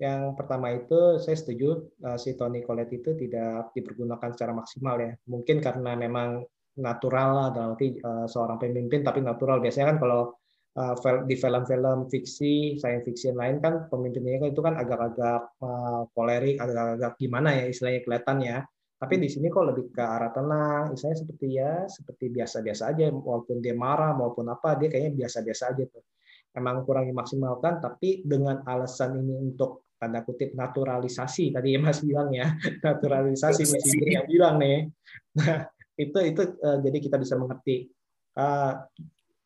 yang pertama itu saya setuju uh, si Tony Collette itu tidak dipergunakan secara maksimal ya. Mungkin karena memang natural lah dalam arti uh, seorang pemimpin tapi natural. Biasanya kan kalau uh, di film-film fiksi, science fiction lain kan pemimpinnya itu kan agak-agak uh, kolerik, agak-agak gimana ya istilahnya kelihatannya. Tapi di sini kok lebih ke arah tenang, misalnya seperti ya seperti biasa-biasa aja, walaupun dia marah maupun apa, dia kayaknya biasa-biasa aja tuh. Emang kurang dimaksimalkan, tapi dengan alasan ini untuk tanda kutip naturalisasi tadi Mas bilang ya. Naturalisasi Mas yang bilang nih. Nah itu itu uh, jadi kita bisa mengerti. Uh,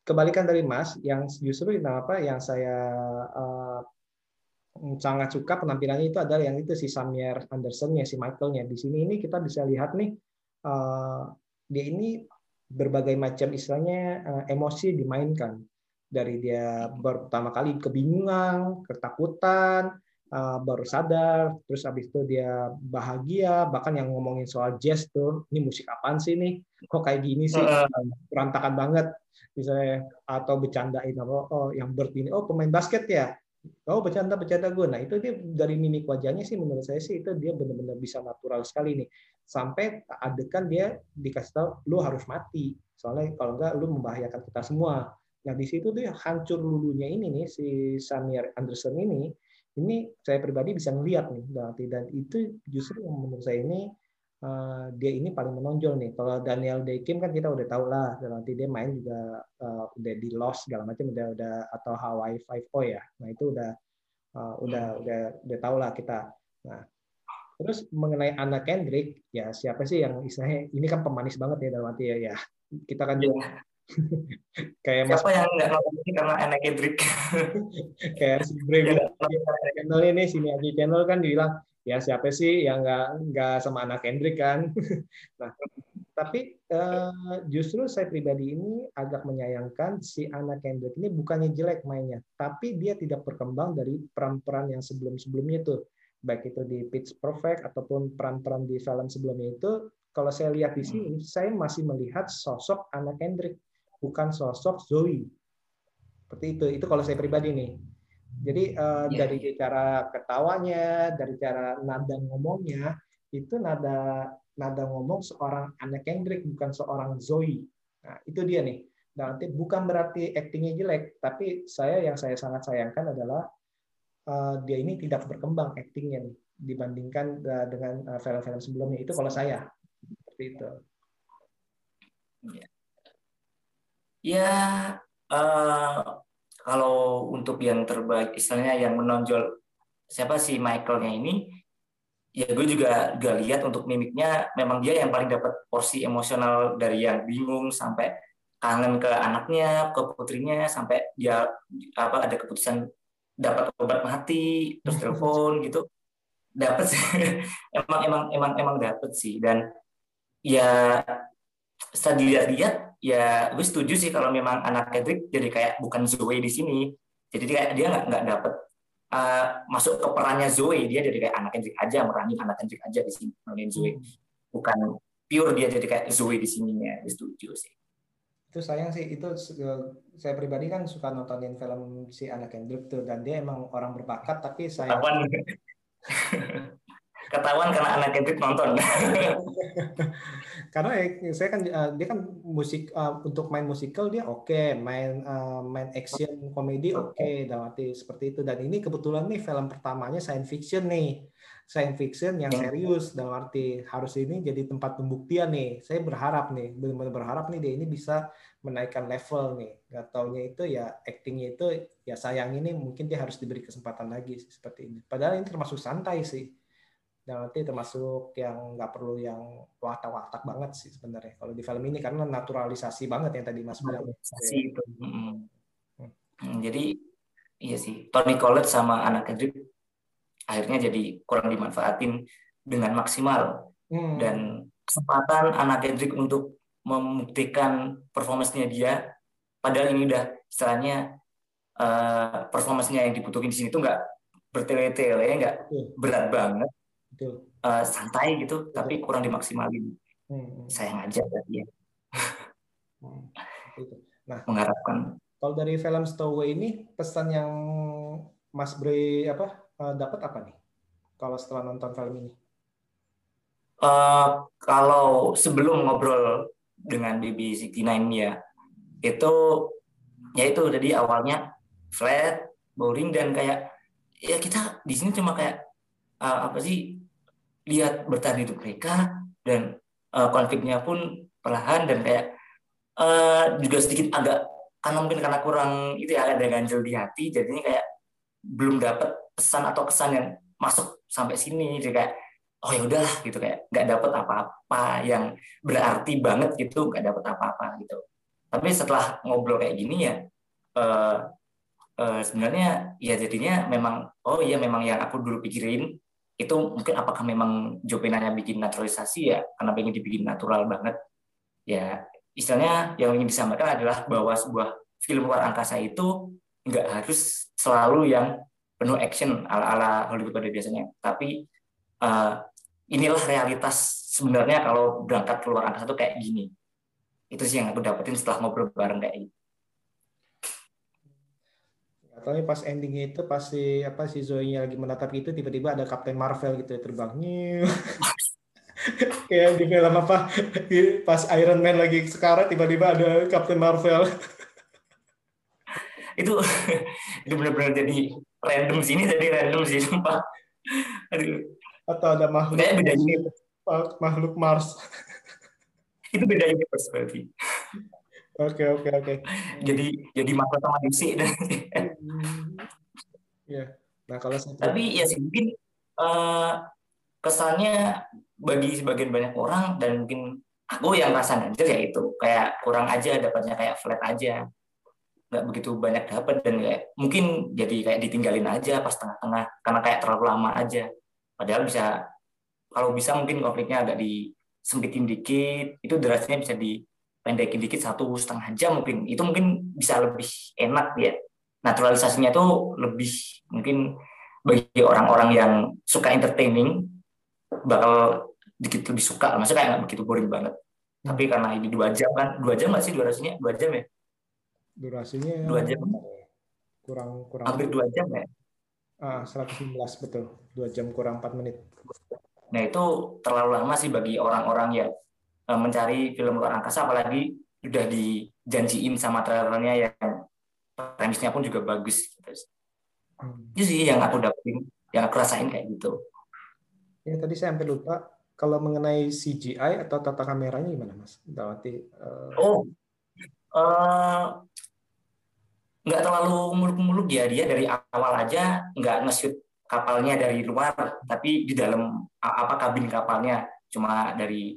kebalikan dari Mas yang justru apa yang saya uh, sangat suka penampilannya itu adalah yang itu si Samir Anderson ya si Michaelnya di sini ini kita bisa lihat nih uh, dia ini berbagai macam istilahnya uh, emosi dimainkan dari dia pertama kali kebingungan, ketakutan, uh, baru sadar, terus habis itu dia bahagia, bahkan yang ngomongin soal jazz tuh, ini musik apaan sih nih? Kok kayak gini sih? Berantakan banget. Misalnya atau bercandain apa oh yang Bird ini, oh pemain basket ya. Oh bercanda bercanda gue. Nah itu dia dari mimik wajahnya sih menurut saya sih itu dia benar-benar bisa natural sekali nih. Sampai adegan dia dikasih tahu lu harus mati. Soalnya kalau enggak lu membahayakan kita semua. Nah di situ dia hancur lulunya ini nih si Samir Anderson ini ini saya pribadi bisa melihat nih dan itu justru yang menurut saya ini uh, dia ini paling menonjol nih kalau Daniel Day Kim kan kita udah tahu lah nanti dia main juga uh, udah di Lost segala macam udah udah atau Hawaii Five O ya nah itu udah uh, udah udah udah tahu lah kita nah terus mengenai Anna Kendrick ya siapa sih yang istilahnya ini kan pemanis banget ya dalam arti ya ya kita kan juga iya kayak siapa yang nggak ini karena enak Kendrick kayak si Brave channel ini sini aja channel kan dibilang ya siapa sih yang nggak nggak sama anak Kendrick kan nah tapi uh, justru saya pribadi ini agak menyayangkan si anak Kendrick ini bukannya jelek mainnya tapi dia tidak berkembang dari peran-peran yang sebelum-sebelumnya itu baik itu di Pitch Perfect ataupun peran-peran di film sebelumnya itu kalau saya lihat di sini saya masih melihat sosok anak Kendrick bukan sosok Zoe. Seperti itu. Itu kalau saya pribadi nih. Jadi uh, yeah. dari cara ketawanya, dari cara nada ngomongnya, itu nada nada ngomong seorang anak Kendrick bukan seorang Zoe. Nah, itu dia nih. Nanti bukan berarti aktingnya jelek, tapi saya yang saya sangat sayangkan adalah uh, dia ini tidak berkembang aktingnya nih dibandingkan uh, dengan film-film sebelumnya. Itu kalau saya seperti itu. Yeah ya uh, kalau untuk yang terbaik istilahnya yang menonjol siapa sih Michaelnya ini ya gue juga gak lihat untuk mimiknya. Memang dia yang paling dapat porsi emosional dari yang bingung sampai kangen ke anaknya ke putrinya sampai dia apa ada keputusan dapat obat mati terus telepon gitu. Dapat sih. Emang emang emang emang dapat sih. Dan ya setelah dilihat-lihat ya gue setuju sih kalau memang anak Kendrick jadi kayak bukan Zoe di sini. Jadi dia dia nggak nggak dapet uh, masuk ke perannya Zoe. Dia jadi kayak anak Kendrick aja meranin anak Kendrick aja di sini meranin Zoe. Hmm. bukan pure dia jadi kayak Zoe di sininya gue setuju sih. Itu sayang sih itu saya pribadi kan suka nontonin film si anak Kendrick tuh. Dan dia emang orang berbakat tapi saya ketahuan karena anak Kendrick nonton. karena ya, saya kan uh, dia kan musik uh, untuk main musikal dia oke, okay. main uh, main action komedi oke, okay. dalam arti seperti itu. Dan ini kebetulan nih film pertamanya science fiction nih, science fiction yang ya. serius dalam arti harus ini jadi tempat pembuktian nih. Saya berharap nih, benar-benar berharap nih dia ini bisa menaikkan level nih. Gak taunya itu ya actingnya itu ya sayang ini mungkin dia harus diberi kesempatan lagi seperti ini. Padahal ini termasuk santai sih dan nanti termasuk yang nggak perlu yang watak-watak banget sih sebenarnya kalau di film ini karena naturalisasi banget yang tadi Mas bilang. Naturalisasi itu. Hmm. Hmm. Jadi iya sih Tony Collette sama anak Kendrick akhirnya jadi kurang dimanfaatin dengan maksimal hmm. dan kesempatan anak Kendrick untuk membuktikan performance-nya dia padahal ini udah istilahnya uh, performance-nya yang dibutuhin di sini tuh nggak bertele-tele nggak berat banget Uh, santai gitu, Betul. tapi kurang dimaksimalin. Hmm. hmm. Sayang aja ya. Hmm. Nah, mengharapkan. Kalau dari film Stowaway ini pesan yang Mas Bre apa uh, dapat apa nih? Kalau setelah nonton film ini? Uh, kalau sebelum ngobrol dengan BB69 ya, itu ya itu jadi awalnya flat, boring dan kayak ya kita di sini cuma kayak uh, apa sih lihat bertahan hidup mereka dan uh, konfliknya pun perlahan dan kayak uh, juga sedikit agak karena mungkin karena kurang itu ya ada ganjel di hati jadinya kayak belum dapat pesan atau kesan yang masuk sampai sini. Jadi kayak oh ya udahlah gitu kayak nggak dapat apa-apa yang berarti banget gitu nggak dapat apa-apa gitu. Tapi setelah ngobrol kayak gini ya uh, uh, sebenarnya ya jadinya memang oh iya memang yang aku dulu pikirin itu mungkin apakah memang Jopenanya bikin naturalisasi ya karena pengen dibikin natural banget. Ya istilahnya yang ingin disampaikan adalah bahwa sebuah film luar angkasa itu nggak harus selalu yang penuh action ala-ala Hollywood pada biasanya. Tapi uh, inilah realitas sebenarnya kalau berangkat ke luar angkasa itu kayak gini. Itu sih yang aku dapetin setelah ngobrol bareng kayak gitu tapi pas endingnya itu pas si apa si Zoe-nya lagi menatap gitu tiba-tiba ada Captain Marvel gitu ya terbang. Kayak di film apa? Pas Iron Man lagi sekarang tiba-tiba ada Captain Marvel. Itu itu benar-benar jadi random sini jadi random sih sumpah. Aduh. Atau ada makhluk beda ini. Makhluk Mars. Itu beda universe berarti Oke oke oke. Jadi jadi mata sama DC dan. Iya. Nah kalau saya tapi ya sih mungkin uh, kesannya bagi sebagian banyak orang dan mungkin aku yang rasa aja ya itu kayak kurang aja dapatnya kayak flat aja nggak begitu banyak dapat dan kayak mungkin jadi kayak ditinggalin aja pas tengah-tengah karena kayak terlalu lama aja padahal bisa kalau bisa mungkin konfliknya agak disempitin dikit itu durasinya bisa di pendekin dikit satu setengah jam mungkin. Itu mungkin bisa lebih enak ya. Naturalisasinya itu lebih mungkin bagi orang-orang yang suka entertaining bakal dikit lebih suka maksudnya kayak begitu boring banget. Hmm. tapi karena ini dua jam kan. Dua jam nggak sih durasinya? Dua jam ya? Durasinya dua jam. kurang kurang hampir dua jam ya? Ah 115 betul. Dua jam kurang empat menit. Nah itu terlalu lama sih bagi orang-orang yang Eh, mencari film luar angkasa apalagi sudah dijanjiin sama trailernya yang premisnya pun juga bagus gitu. Itu sih yang aku dapetin, yang aku rasain kayak gitu. Ya tadi saya hampir lupa kalau mengenai CGI atau tata kameranya gimana Mas? Dawati. Uh... Oh, uh, nggak terlalu muluk-muluk ya dia dari awal aja nggak nge-shoot kapalnya dari luar, tapi di dalam apa kabin kapalnya cuma dari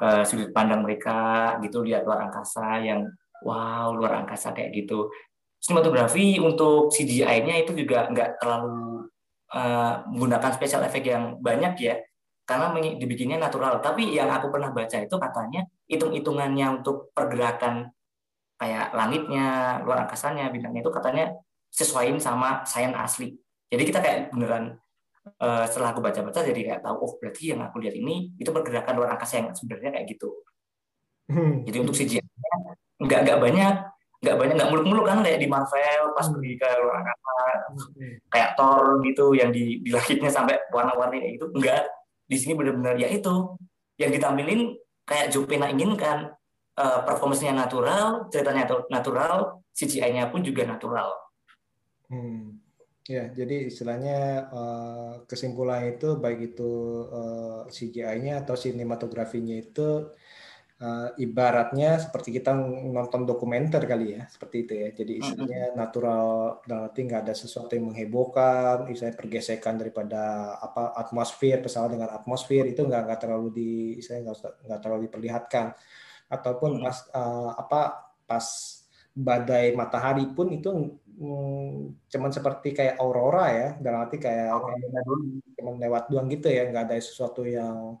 uh, sudut pandang mereka gitu lihat luar angkasa yang wow luar angkasa kayak gitu sinematografi untuk CGI-nya itu juga nggak terlalu uh, menggunakan special effect yang banyak ya karena dibikinnya natural. Tapi yang aku pernah baca itu katanya hitung-hitungannya untuk pergerakan kayak langitnya, luar angkasanya, bintangnya itu katanya sesuaiin sama sains asli. Jadi kita kayak beneran uh, setelah aku baca-baca jadi kayak tahu oh berarti yang aku lihat ini itu pergerakan luar angkasa yang sebenarnya kayak gitu. Hmm. Jadi untuk CGI nggak nggak banyak nggak banyak nggak muluk-muluk kan kayak di Marvel pas hmm. pergi ke luar angkasa hmm. kayak Thor gitu yang di di langitnya sampai warna-warni kayak gitu enggak di sini benar-benar ya itu yang ditampilin kayak Jopena inginkan uh, performance-nya natural, ceritanya natural, CGI-nya pun juga natural. Hmm. Ya, jadi istilahnya uh, kesimpulan itu baik itu uh, CGI-nya atau sinematografinya itu uh, ibaratnya seperti kita nonton dokumenter kali ya seperti itu ya. Jadi istilahnya natural dalam arti nggak ada sesuatu yang menghebohkan istilahnya pergesekan daripada apa atmosfer pesawat dengan atmosfer itu nggak nggak terlalu di istilahnya nggak nggak terlalu diperlihatkan. Ataupun pas uh, apa pas badai matahari pun itu hmm, cuman seperti kayak aurora ya dalam arti kayak, kayak cuman lewat doang gitu ya nggak ada sesuatu yang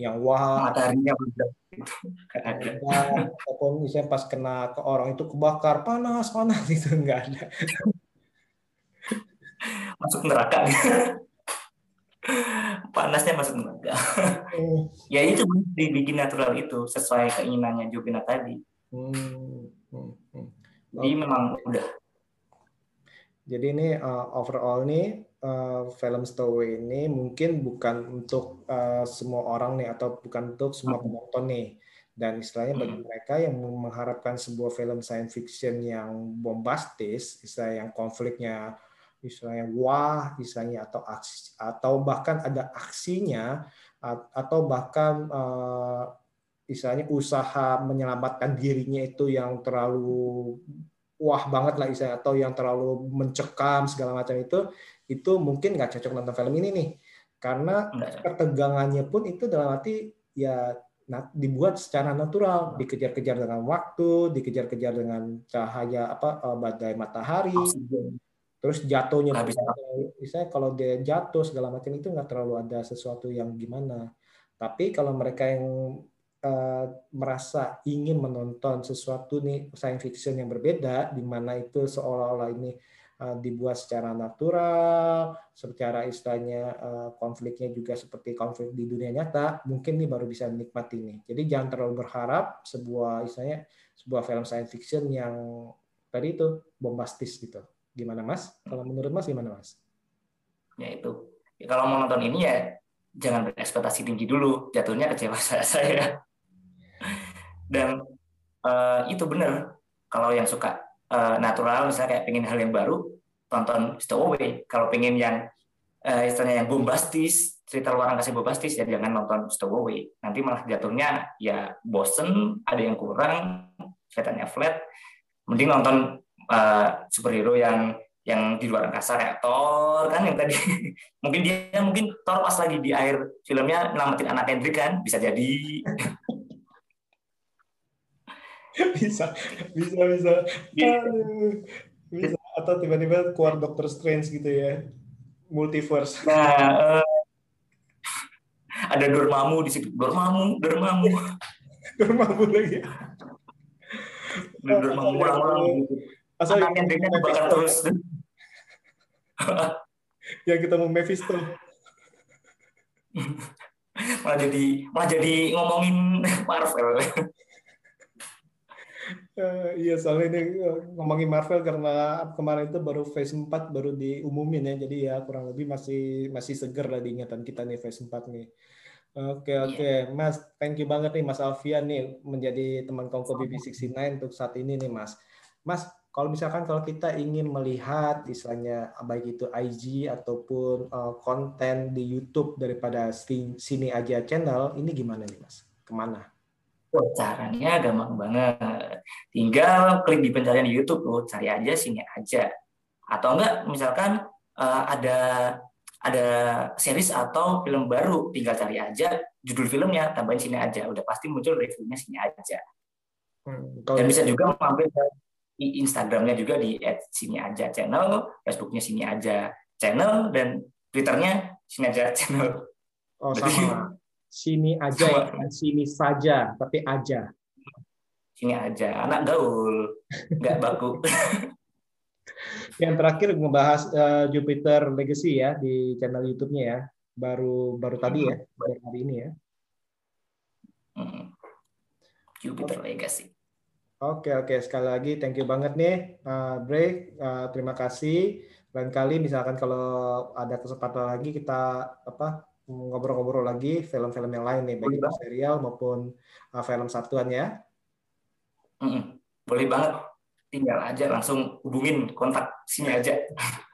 yang wah mataharinya ataupun misalnya pas kena ke orang itu kebakar panas panas itu enggak ada masuk neraka panasnya masuk neraka hmm. ya itu dibikin natural itu sesuai keinginannya Jupina tadi hmm. Hmm. Hmm. jadi memang udah jadi ini uh, overall nih uh, film Stowaway ini mungkin bukan untuk uh, semua orang nih atau bukan untuk semua hmm. penonton nih dan istilahnya bagi hmm. mereka yang mengharapkan sebuah film science fiction yang bombastis, istilah yang konfliknya istilahnya wah, istilahnya atau aksi, atau bahkan ada aksinya atau bahkan uh, istilahnya usaha menyelamatkan dirinya itu yang terlalu wah banget lah istilahnya atau yang terlalu mencekam segala macam itu itu mungkin nggak cocok nonton film ini nih. Karena ketegangannya pun itu dalam arti ya dibuat secara natural. Dikejar-kejar dengan waktu dikejar-kejar dengan cahaya apa eh, badai matahari. Terus jatuhnya misalnya kalau dia jatuh segala macam itu nggak terlalu ada sesuatu yang gimana. Tapi kalau mereka yang merasa ingin menonton sesuatu nih science fiction yang berbeda di mana itu seolah-olah ini Eh, dibuat secara natural, secara istilahnya eh, konfliknya juga seperti konflik di dunia nyata, mungkin nih baru bisa menikmati nih. Jadi jangan terlalu berharap sebuah istilahnya sebuah film science fiction yang tadi itu bombastis gitu. Gimana Mas? Kalau menurut Mas gimana Mas? Ya itu. Ya, kalau mau nonton ini ya jangan berekspektasi tinggi dulu, jatuhnya kecewa saya. Dan uh, itu benar kalau yang suka uh, natural misalnya kayak pengen hal yang baru tonton Stowaway. Kalau pengen yang uh, istilahnya yang bombastis cerita luar angkasa bombastis ya jangan nonton Stowaway. Nanti malah jatuhnya ya bosen ada yang kurang kelihatannya flat. Mending nonton uh, superhero yang yang di luar angkasa kayak Thor kan yang tadi. Mungkin dia mungkin Thor pas lagi di air filmnya nyelamatin anak Hendrik kan bisa jadi bisa bisa bisa. Bisa. Atau tiba-tiba keluar Doctor Strange gitu ya. Multiverse. Nah uh, ada Dormammu di situ. Dormammu Dormammu. Dormammu lagi. Dormammu ulang-ulang gitu. asal yang kita bakar terus. Ya kita mau Mephisto. Malah jadi malah jadi ngomongin Marvel iya soalnya ini uh, ngomongin Marvel karena kemarin itu baru Phase 4 baru diumumin ya jadi ya kurang lebih masih masih seger lah diingatan kita nih Phase 4 nih. Oke okay, iya. oke okay. Mas thank you banget nih Mas Alfian nih menjadi teman Kongko BB69 untuk saat ini nih Mas. Mas kalau misalkan kalau kita ingin melihat istilahnya baik itu IG ataupun uh, konten di YouTube daripada sini aja channel ini gimana nih Mas? Ke mana? Oh, caranya gampang banget. Tinggal klik di pencarian di YouTube, oh, cari aja sini aja. Atau enggak, misalkan uh, ada ada series atau film baru, tinggal cari aja judul filmnya, tambahin sini aja. Udah pasti muncul reviewnya sini aja. Hmm, Dan bisa juga mampir di Instagramnya juga di sini aja channel, Facebooknya sini aja channel, dan Twitternya sini aja channel. Oh sama. Sini aja ya, sini saja, tapi aja. Sini aja, anak gaul, nggak baku. Yang terakhir ngebahas uh, Jupiter Legacy ya di channel YouTube-nya ya, baru baru tadi ya, baru hari ini ya. Hmm. Jupiter Legacy. Oke oke sekali lagi thank you banget nih uh, Bre, uh, terima kasih. Lain kali misalkan kalau ada kesempatan lagi kita apa ngobrol-ngobrol lagi film-film yang lain nih baik itu serial maupun uh, film satuan ya. Mm Boleh banget. Tinggal aja langsung hubungin kontak sini aja.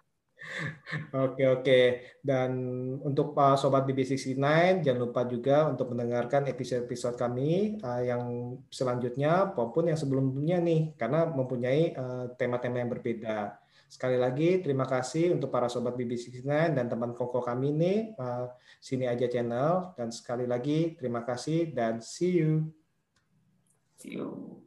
Oke oke dan untuk Pak Sobat BB69 jangan lupa juga untuk mendengarkan episode-episode kami uh, yang selanjutnya maupun yang sebelumnya nih karena mempunyai uh, tema-tema yang berbeda. Sekali lagi terima kasih untuk para sobat BB69 dan teman koko kami nih uh, sini aja channel dan sekali lagi terima kasih dan see you. See you.